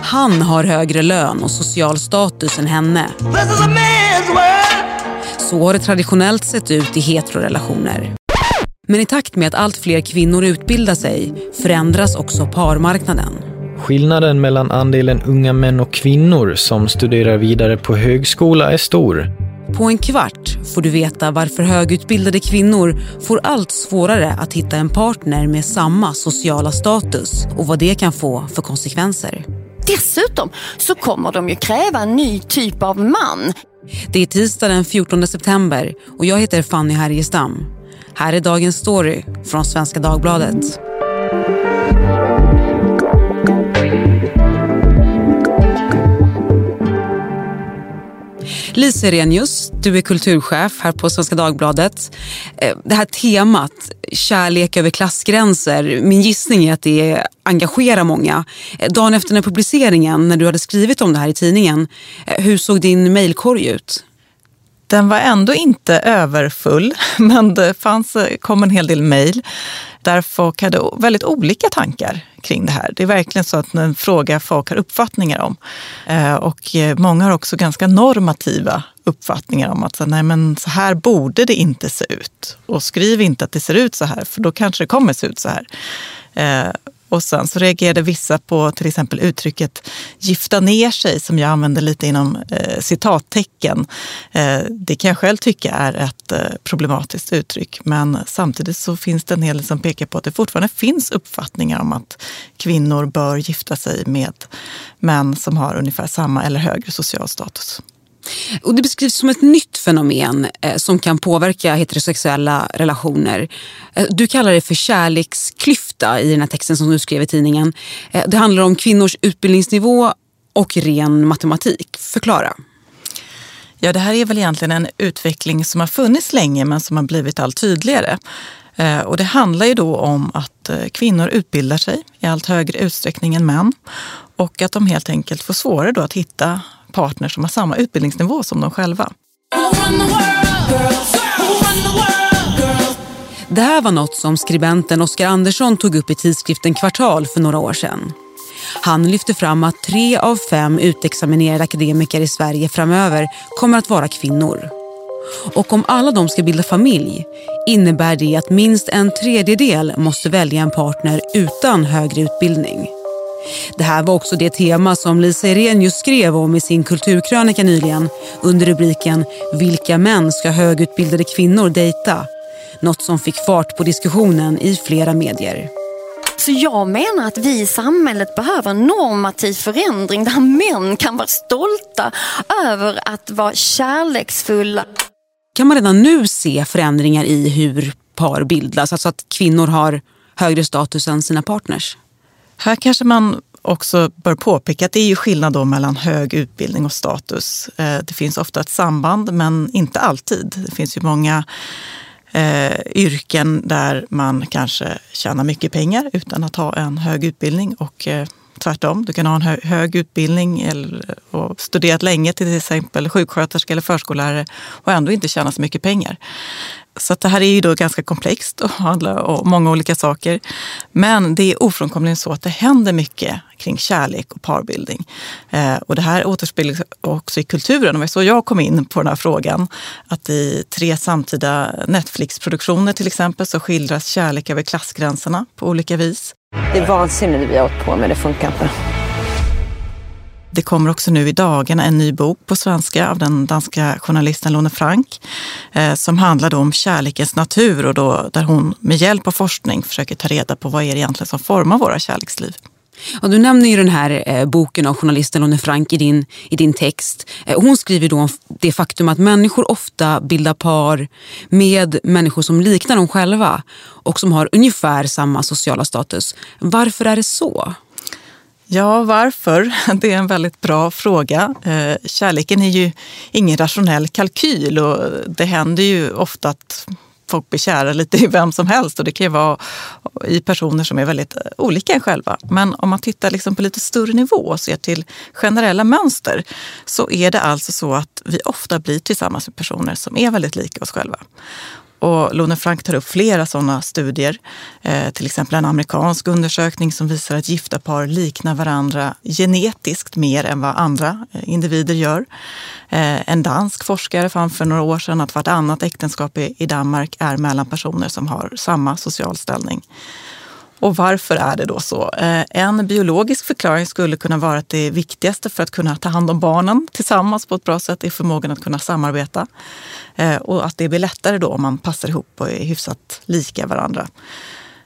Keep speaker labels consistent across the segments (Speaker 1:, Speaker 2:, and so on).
Speaker 1: Han har högre lön och social status än henne. Så har det traditionellt sett ut i heterorelationer. Men i takt med att allt fler kvinnor utbildar sig förändras också parmarknaden.
Speaker 2: Skillnaden mellan andelen unga män och kvinnor som studerar vidare på högskola är stor.
Speaker 1: På en kvart får du veta varför högutbildade kvinnor får allt svårare att hitta en partner med samma sociala status och vad det kan få för konsekvenser.
Speaker 3: Dessutom så kommer de ju kräva en ny typ av man.
Speaker 1: Det är tisdag den 14 september och jag heter Fanny Härgestam. Här är dagens story från Svenska Dagbladet. Lisa Renius, du är kulturchef här på Svenska Dagbladet. Eh, det här temat, kärlek över klassgränser, min gissning är att det engagerar många. Eh, dagen efter den publiceringen, när du hade skrivit om det här i tidningen, eh, hur såg din mejlkorg ut?
Speaker 4: Den var ändå inte överfull, men det fanns, kom en hel del mejl där folk hade väldigt olika tankar kring det här. Det är verkligen så att en fråga folk har uppfattningar om. Eh, och eh, många har också ganska normativa uppfattningar om att så, nej, men så här borde det inte se ut. Och skriv inte att det ser ut så här, för då kanske det kommer se ut så här. Eh, och sen så reagerade vissa på till exempel uttrycket gifta ner sig som jag använder lite inom eh, citattecken. Eh, det kan jag själv tycka är ett eh, problematiskt uttryck. Men samtidigt så finns det en hel del som pekar på att det fortfarande finns uppfattningar om att kvinnor bör gifta sig med män som har ungefär samma eller högre social status.
Speaker 1: Och det beskrivs som ett nytt fenomen eh, som kan påverka heterosexuella relationer. Eh, du kallar det för kärleksklyfta i den här texten som du skrev i tidningen. Eh, det handlar om kvinnors utbildningsnivå och ren matematik. Förklara.
Speaker 4: Ja, det här är väl egentligen en utveckling som har funnits länge men som har blivit allt tydligare. Eh, och det handlar ju då om att eh, kvinnor utbildar sig i allt högre utsträckning än män och att de helt enkelt får svårare då att hitta partner som har samma utbildningsnivå som de själva.
Speaker 1: Det här var något som skribenten Oskar Andersson tog upp i tidskriften Kvartal för några år sedan. Han lyfte fram att tre av fem utexaminerade akademiker i Sverige framöver kommer att vara kvinnor. Och om alla de ska bilda familj innebär det att minst en tredjedel måste välja en partner utan högre utbildning. Det här var också det tema som Lisa Irenius skrev om i sin kulturkrönika nyligen under rubriken “Vilka män ska högutbildade kvinnor dejta?” Något som fick fart på diskussionen i flera medier.
Speaker 3: Så jag menar att vi i samhället behöver en normativ förändring där män kan vara stolta över att vara kärleksfulla.
Speaker 1: Kan man redan nu se förändringar i hur par bildas? Alltså att kvinnor har högre status än sina partners?
Speaker 4: Här kanske man också bör påpeka att det är ju skillnad då mellan hög utbildning och status. Eh, det finns ofta ett samband, men inte alltid. Det finns ju många eh, yrken där man kanske tjänar mycket pengar utan att ha en hög utbildning och eh, tvärtom. Du kan ha en hö hög utbildning eller, och studerat länge till exempel sjuksköterska eller förskollärare och ändå inte tjäna så mycket pengar. Så det här är ju då ganska komplext och handlar om många olika saker. Men det är ofrånkomligen så att det händer mycket kring kärlek och parbildning. Eh, och det här återspeglas också i kulturen. Och det var så jag kom in på den här frågan. Att i tre samtida Netflix-produktioner till exempel så skildras kärlek över klassgränserna på olika vis.
Speaker 5: Det är vansinne det vi har åkt på med, det funkar inte.
Speaker 4: Det kommer också nu i dagarna en ny bok på svenska av den danska journalisten Lone Frank eh, som handlar om kärlekens natur och då, där hon med hjälp av forskning försöker ta reda på vad är det egentligen som formar våra kärleksliv.
Speaker 1: Ja, du nämner ju den här eh, boken av journalisten Lone Frank i din, i din text. Eh, hon skriver då om det faktum att människor ofta bildar par med människor som liknar dem själva och som har ungefär samma sociala status. Varför är det så?
Speaker 4: Ja, varför? Det är en väldigt bra fråga. Eh, kärleken är ju ingen rationell kalkyl och det händer ju ofta att folk blir kära lite i vem som helst och det kan ju vara i personer som är väldigt eh, olika en själva. Men om man tittar liksom på lite större nivå och ser till generella mönster så är det alltså så att vi ofta blir tillsammans med personer som är väldigt lika oss själva. Och Lone Frank tar upp flera sådana studier. Eh, till exempel en amerikansk undersökning som visar att gifta par liknar varandra genetiskt mer än vad andra eh, individer gör. Eh, en dansk forskare fann för några år sedan att vartannat äktenskap i, i Danmark är mellan personer som har samma social ställning. Och varför är det då så? Eh, en biologisk förklaring skulle kunna vara att det viktigaste för att kunna ta hand om barnen tillsammans på ett bra sätt är förmågan att kunna samarbeta. Eh, och att det blir lättare då om man passar ihop och är hyfsat lika varandra.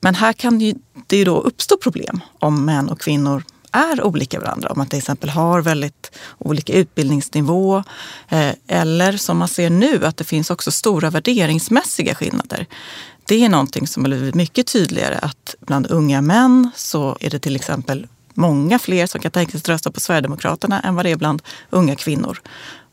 Speaker 4: Men här kan det ju då uppstå problem om män och kvinnor är olika varandra. Om man till exempel har väldigt olika utbildningsnivå. Eh, eller som man ser nu, att det finns också stora värderingsmässiga skillnader. Det är någonting som har blivit mycket tydligare att bland unga män så är det till exempel många fler som kan tänka sig att rösta på Sverigedemokraterna än vad det är bland unga kvinnor.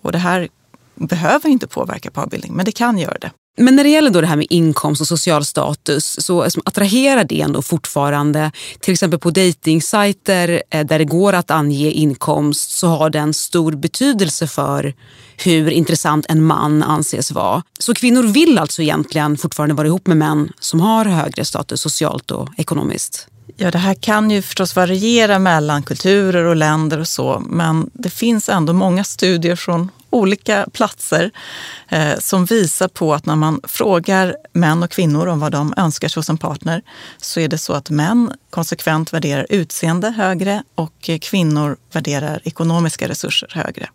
Speaker 4: Och det här behöver inte påverka parbildning, men det kan göra det.
Speaker 1: Men när det gäller då det här med inkomst och social status så attraherar det ändå fortfarande. Till exempel på dejtingsajter eh, där det går att ange inkomst så har den stor betydelse för hur intressant en man anses vara. Så kvinnor vill alltså egentligen fortfarande vara ihop med män som har högre status socialt och ekonomiskt.
Speaker 4: Ja, det här kan ju förstås variera mellan kulturer och länder och så, men det finns ändå många studier från olika platser eh, som visar på att när man frågar män och kvinnor om vad de önskar sig hos en partner så är det så att män konsekvent värderar utseende högre och kvinnor värderar ekonomiska resurser högre.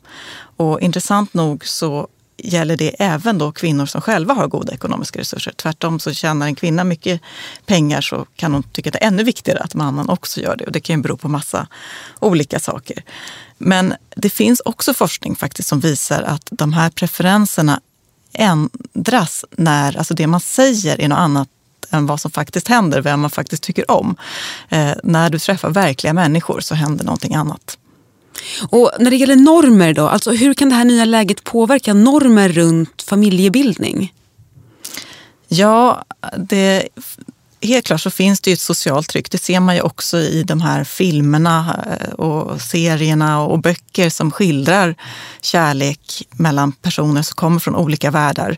Speaker 4: Och intressant nog så gäller det även då kvinnor som själva har goda ekonomiska resurser. Tvärtom så tjänar en kvinna mycket pengar så kan hon tycka att det är ännu viktigare att mannen också gör det. Och det kan ju bero på massa olika saker. Men det finns också forskning faktiskt som visar att de här preferenserna ändras när alltså det man säger är något annat än vad som faktiskt händer, vem man faktiskt tycker om. Eh, när du träffar verkliga människor så händer någonting annat.
Speaker 1: Och när det gäller normer då, alltså hur kan det här nya läget påverka normer runt familjebildning?
Speaker 4: Ja, det, helt klart så finns det ju ett socialt tryck. Det ser man ju också i de här filmerna eh, och serierna och böcker som skildrar kärlek mellan personer som kommer från olika världar.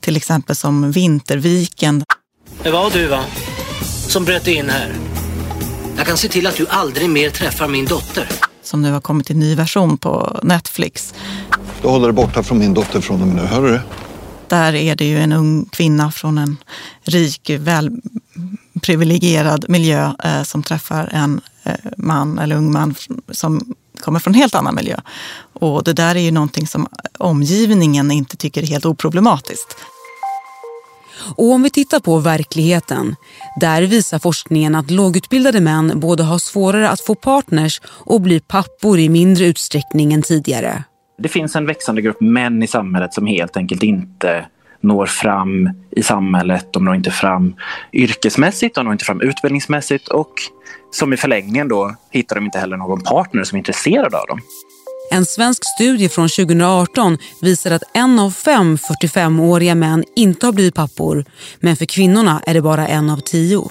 Speaker 4: Till exempel som Vinterviken.
Speaker 6: Det var du va? Som bröt in här. Jag kan se till att du aldrig mer träffar min dotter
Speaker 4: som nu har kommit i ny version på Netflix.
Speaker 7: Du håller dig borta från min dotter från och med nu, hör du det?
Speaker 4: Där är det ju en ung kvinna från en rik, väl privilegierad miljö eh, som träffar en eh, man eller ung man som kommer från en helt annan miljö. Och det där är ju någonting som omgivningen inte tycker är helt oproblematiskt.
Speaker 1: Och om vi tittar på verkligheten, där visar forskningen att lågutbildade män både har svårare att få partners och blir pappor i mindre utsträckning än tidigare.
Speaker 8: Det finns en växande grupp män i samhället som helt enkelt inte når fram i samhället, de når inte fram yrkesmässigt, de når inte fram utbildningsmässigt och som i förlängningen då hittar de inte heller någon partner som är intresserad av dem.
Speaker 1: En svensk studie från 2018 visar att en av fem 45-åriga män inte har blivit pappor, men för kvinnorna är det bara en av tio.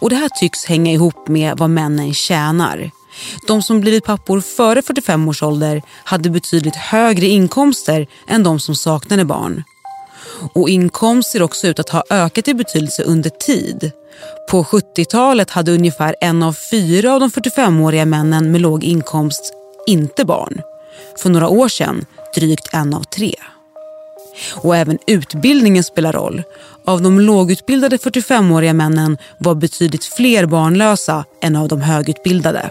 Speaker 1: Och Det här tycks hänga ihop med vad männen tjänar. De som blivit pappor före 45 års ålder hade betydligt högre inkomster än de som saknade barn. Och inkomst ser också ut att ha ökat i betydelse under tid. På 70-talet hade ungefär en av fyra av de 45-åriga männen med låg inkomst inte barn. För några år sedan drygt en av tre. Och även utbildningen spelar roll. Av de lågutbildade 45-åriga männen var betydligt fler barnlösa än av de högutbildade.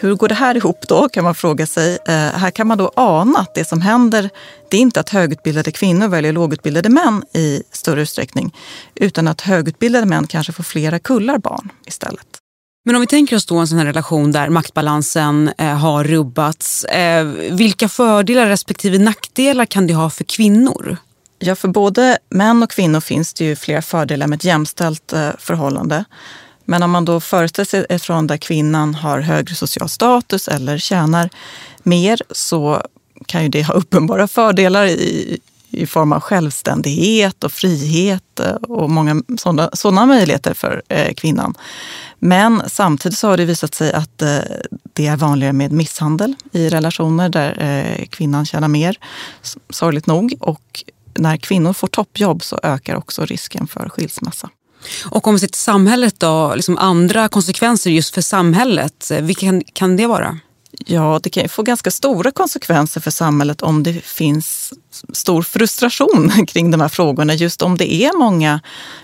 Speaker 4: Hur går det här ihop då kan man fråga sig. Eh, här kan man då ana att det som händer det är inte att högutbildade kvinnor väljer lågutbildade män i större utsträckning utan att högutbildade män kanske får flera kullar barn istället.
Speaker 1: Men om vi tänker oss då en sån här relation där maktbalansen eh, har rubbats. Eh, vilka fördelar respektive nackdelar kan det ha för kvinnor?
Speaker 4: Ja, för både män och kvinnor finns det ju flera fördelar med ett jämställt eh, förhållande. Men om man då föreställer sig ett förhållande där kvinnan har högre social status eller tjänar mer så kan ju det ha uppenbara fördelar i, i form av självständighet och frihet eh, och många sådana, sådana möjligheter för eh, kvinnan. Men samtidigt så har det visat sig att eh, det är vanligare med misshandel i relationer där kvinnan tjänar mer, sorgligt nog. Och när kvinnor får toppjobb så ökar också risken för skilsmässa.
Speaker 1: Och om vi ser till samhället då, liksom andra konsekvenser just för samhället, vilka kan, kan det vara?
Speaker 4: Ja, det kan ju få ganska stora konsekvenser för samhället om det finns stor frustration kring de här frågorna. Just om det är många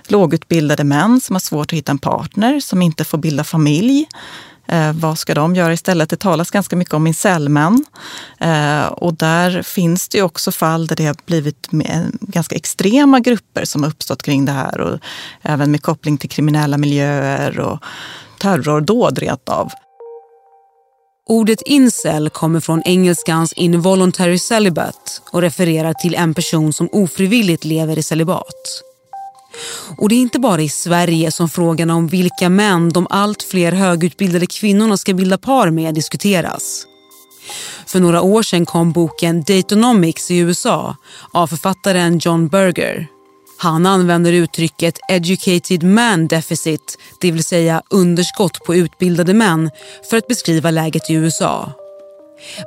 Speaker 4: lågutbildade män som har svårt att hitta en partner, som inte får bilda familj. Eh, vad ska de göra istället? Det talas ganska mycket om incelmän. Eh, och där finns det ju också fall där det har blivit eh, ganska extrema grupper som har uppstått kring det här. Och även med koppling till kriminella miljöer och terrordåd rent av.
Speaker 1: Ordet incel kommer från engelskans involuntary celibate och refererar till en person som ofrivilligt lever i celibat. Och det är inte bara i Sverige som frågan om vilka män de allt fler högutbildade kvinnorna ska bilda par med diskuteras. För några år sedan kom boken Datonomics i USA av författaren John Berger. Han använder uttrycket educated man deficit, det vill säga underskott på utbildade män, för att beskriva läget i USA.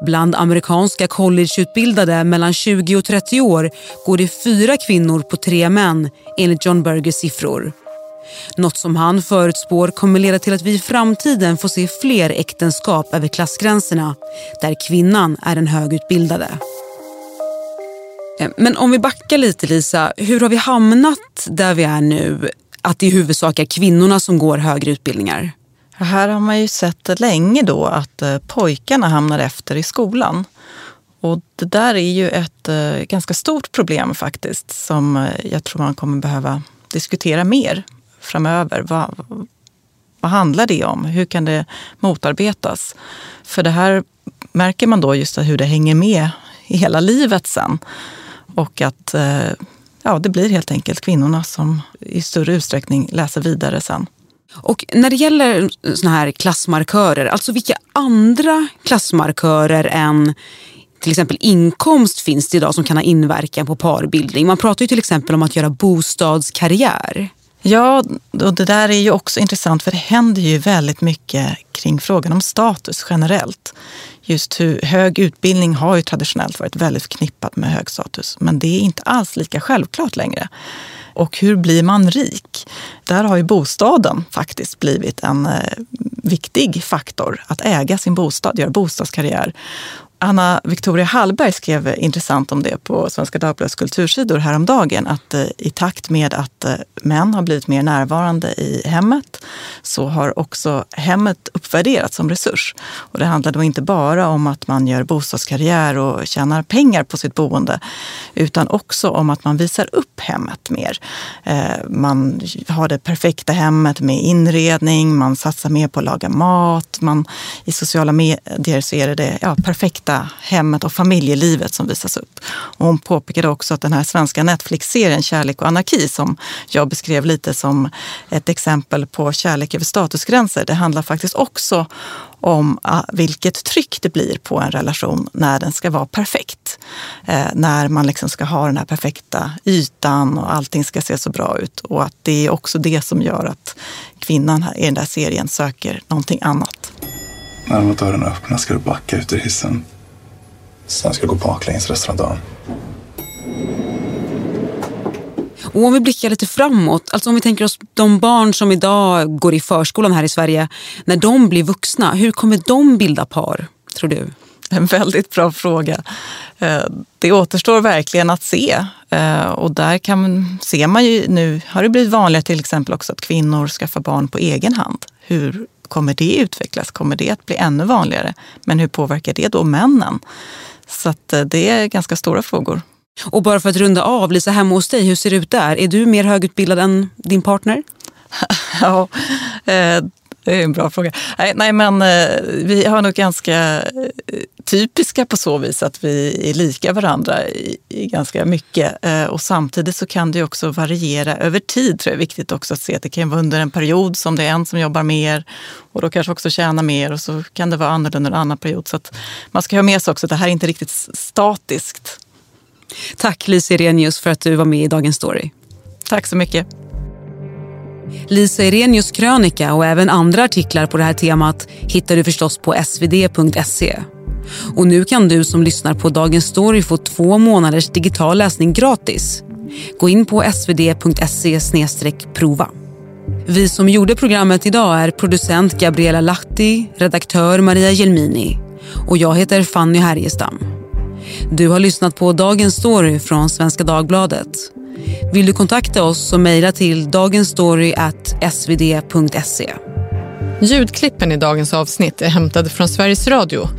Speaker 1: Bland amerikanska collegeutbildade mellan 20 och 30 år går det fyra kvinnor på tre män enligt John Bergers siffror. Något som han förutspår kommer leda till att vi i framtiden får se fler äktenskap över klassgränserna där kvinnan är den högutbildade. Eh, men om vi backar lite Lisa, hur har vi hamnat där vi är nu? Att det i huvudsak är kvinnorna som går högre utbildningar?
Speaker 4: Här har man ju sett länge då att eh, pojkarna hamnar efter i skolan. Och det där är ju ett eh, ganska stort problem faktiskt som jag tror man kommer behöva diskutera mer framöver. Vad, vad handlar det om? Hur kan det motarbetas? För det här märker man då just hur det hänger med i hela livet sen. Och att eh, ja, det blir helt enkelt kvinnorna som i större utsträckning läser vidare sen.
Speaker 1: Och när det gäller såna här klassmarkörer, alltså vilka andra klassmarkörer än till exempel inkomst finns det idag som kan ha inverkan på parbildning? Man pratar ju till exempel om att göra bostadskarriär.
Speaker 4: Ja, och det där är ju också intressant för det händer ju väldigt mycket kring frågan om status generellt just hur hög utbildning har ju traditionellt varit väldigt förknippat med hög status. Men det är inte alls lika självklart längre. Och hur blir man rik? Där har ju bostaden faktiskt blivit en eh, viktig faktor. Att äga sin bostad, göra bostadskarriär. Anna Victoria Hallberg skrev intressant om det på Svenska Dagbladets kultursidor häromdagen. Att eh, i takt med att eh, män har blivit mer närvarande i hemmet så har också hemmet uppvärderats som resurs. Och det handlar då inte bara om att man gör bostadskarriär och tjänar pengar på sitt boende utan också om att man visar upp hemmet mer. Eh, man har det perfekta hemmet med inredning, man satsar mer på att laga mat. Man, I sociala medier så är det det ja, perfekta perfekta hemmet och familjelivet som visas upp. Och hon påpekade också att den här svenska Netflix-serien Kärlek och anarki som jag beskrev lite som ett exempel på kärlek över statusgränser. Det handlar faktiskt också om ah, vilket tryck det blir på en relation när den ska vara perfekt. Eh, när man liksom ska ha den här perfekta ytan och allting ska se så bra ut. Och att det är också det som gör att kvinnan i den där serien söker någonting annat.
Speaker 9: När dörrarna öppnas ska du backa ut ur hissen. Sen ska du gå baklänges resten av dagen.
Speaker 1: Och om vi blickar lite framåt, alltså om vi tänker oss de barn som idag går i förskolan här i Sverige. När de blir vuxna, hur kommer de bilda par, tror du?
Speaker 4: En väldigt bra fråga. Eh, det återstår verkligen att se. Eh, och där kan, ser man ju nu, har det blivit vanligare till exempel också att kvinnor skaffar barn på egen hand. Hur kommer det utvecklas? Kommer det att bli ännu vanligare? Men hur påverkar det då männen? Så eh, det är ganska stora frågor.
Speaker 1: Och bara för att runda av, Lisa, hemma hos dig, hur ser det ut där? Är du mer högutbildad än din partner?
Speaker 4: ja, eh, det är en bra fråga. Nej, nej men eh, vi har nog ganska typiska på så vis att vi är lika varandra i, i ganska mycket. Och samtidigt så kan det också variera över tid, tror jag är viktigt också att se. Att det kan vara under en period som det är en som jobbar mer och då kanske också tjäna mer och så kan det vara annorlunda en annan period. Så man ska ha med sig också att det här är inte riktigt statiskt.
Speaker 1: Tack Lisa Irenius för att du var med i Dagens Story.
Speaker 4: Tack så mycket.
Speaker 1: Lisa Irenius krönika och även andra artiklar på det här temat hittar du förstås på svd.se. Och nu kan du som lyssnar på Dagens Story få två månaders digital läsning gratis. Gå in på svd.se prova. Vi som gjorde programmet idag är producent Gabriella Lahti, redaktör Maria Gelmini och jag heter Fanny Härgestam. Du har lyssnat på Dagens Story från Svenska Dagbladet. Vill du kontakta oss så mejla till dagensstory.svd.se.
Speaker 10: Ljudklippen i dagens avsnitt är hämtade från Sveriges Radio.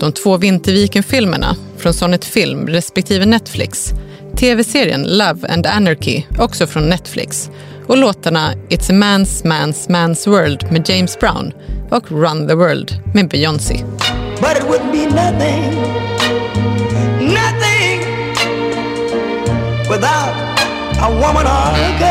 Speaker 10: De två Vinterviken-filmerna från Sonnet Film respektive Netflix. TV-serien Love and Anarchy, också från Netflix. Och låtarna It's a man's man's man's world med James Brown och Run the world med Beyoncé.
Speaker 11: But it would be nothing, nothing without a woman or